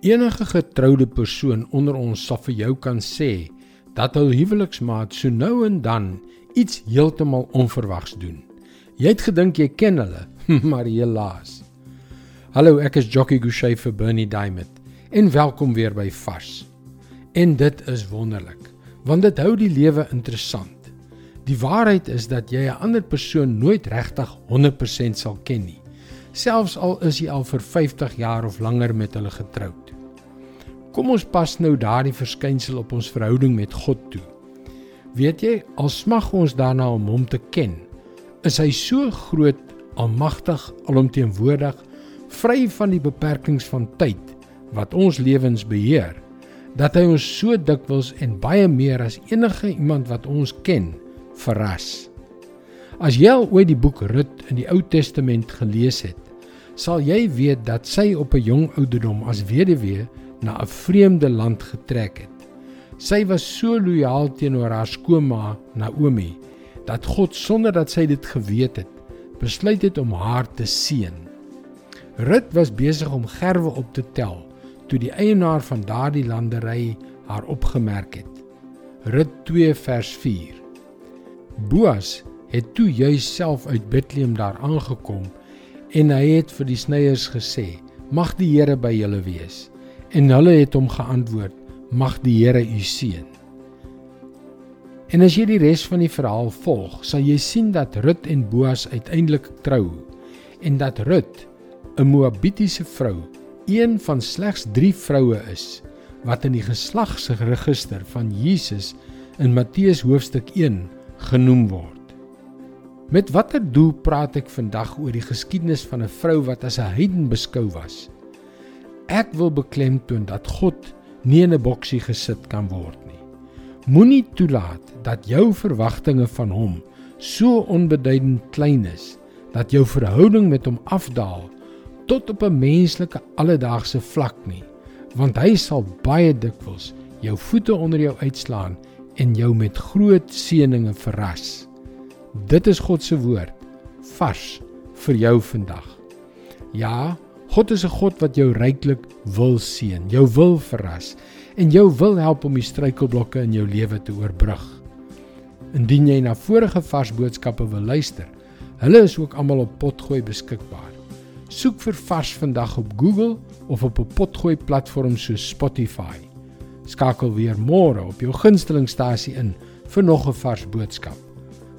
Enige getroude persoon onder ons sal vir jou kan sê dat hul huweliksmaat so nou en dan iets heeltemal onverwags doen. Jy het gedink jy ken hulle, maar helaas. Hallo, ek is Jockey Gouchee vir Bernie Diamond en welkom weer by Vars. En dit is wonderlik, want dit hou die lewe interessant. Die waarheid is dat jy 'n ander persoon nooit regtig 100% sal ken nie, selfs al is jy al vir 50 jaar of langer met hulle getroud. Kom ons pas nou daardie verskynsel op ons verhouding met God toe. Weet jy, al smag ons daarna om hom te ken, is hy so groot, almagtig, alomteenwoordig, vry van die beperkings van tyd wat ons lewens beheer, dat hy ons so dikwels en baie meer as enige iemand wat ons ken, verras. As jy al ooit die boek Rut in die Ou Testament gelees het, sal jy weet dat sy op 'n jong ouderdom as weduwee na 'n vreemde land getrek het. Sy was so lojaal teenoor haar skoonma Naomi dat God sonder dat sy dit geweet het, besluit het om haar te seën. Rut was besig om gerwe op te tel toe die eienaar van daardie landery haar opgemerk het. Rut 2 vers 4. Boas het toe juis self uit Bethlehem daar aangekom en hy het vir die sneiers gesê: "Mag die Here by julle wees." En hulle het hom geantwoord: Mag die Here u seën. En as jy die res van die verhaal volg, sal jy sien dat Rut en Boas uiteindelik trou en dat Rut, 'n Moabitiese vrou, een van slegs 3 vroue is wat in die geslagsregister van Jesus in Matteus hoofstuk 1 genoem word. Met watter doel praat ek vandag oor die geskiedenis van 'n vrou wat as 'n heiden beskou was? Ek wil beklemtoon dat God nie in 'n boksie gesit kan word nie. Moenie toelaat dat jou verwagtinge van hom so onbeduidend klein is dat jou verhouding met hom afdaal tot op 'n menslike alledaagse vlak nie, want hy sal baie dikwels jou voete onder jou uitslaan en jou met groot seënings verras. Dit is God se woord vars vir jou vandag. Ja, God is 'n God wat jou ryklik wil seën, jou wil verras en jou wil help om die struikelblokke in jou lewe te oorbrug. Indien jy na vorige vars boodskappe wil luister, hulle is ook almal op Potgooi beskikbaar. Soek vir Vars vandag op Google of op 'n Potgooi platform soos Spotify. Skakel weer môre op jou gunstelingstasie in vir nog 'n vars boodskap.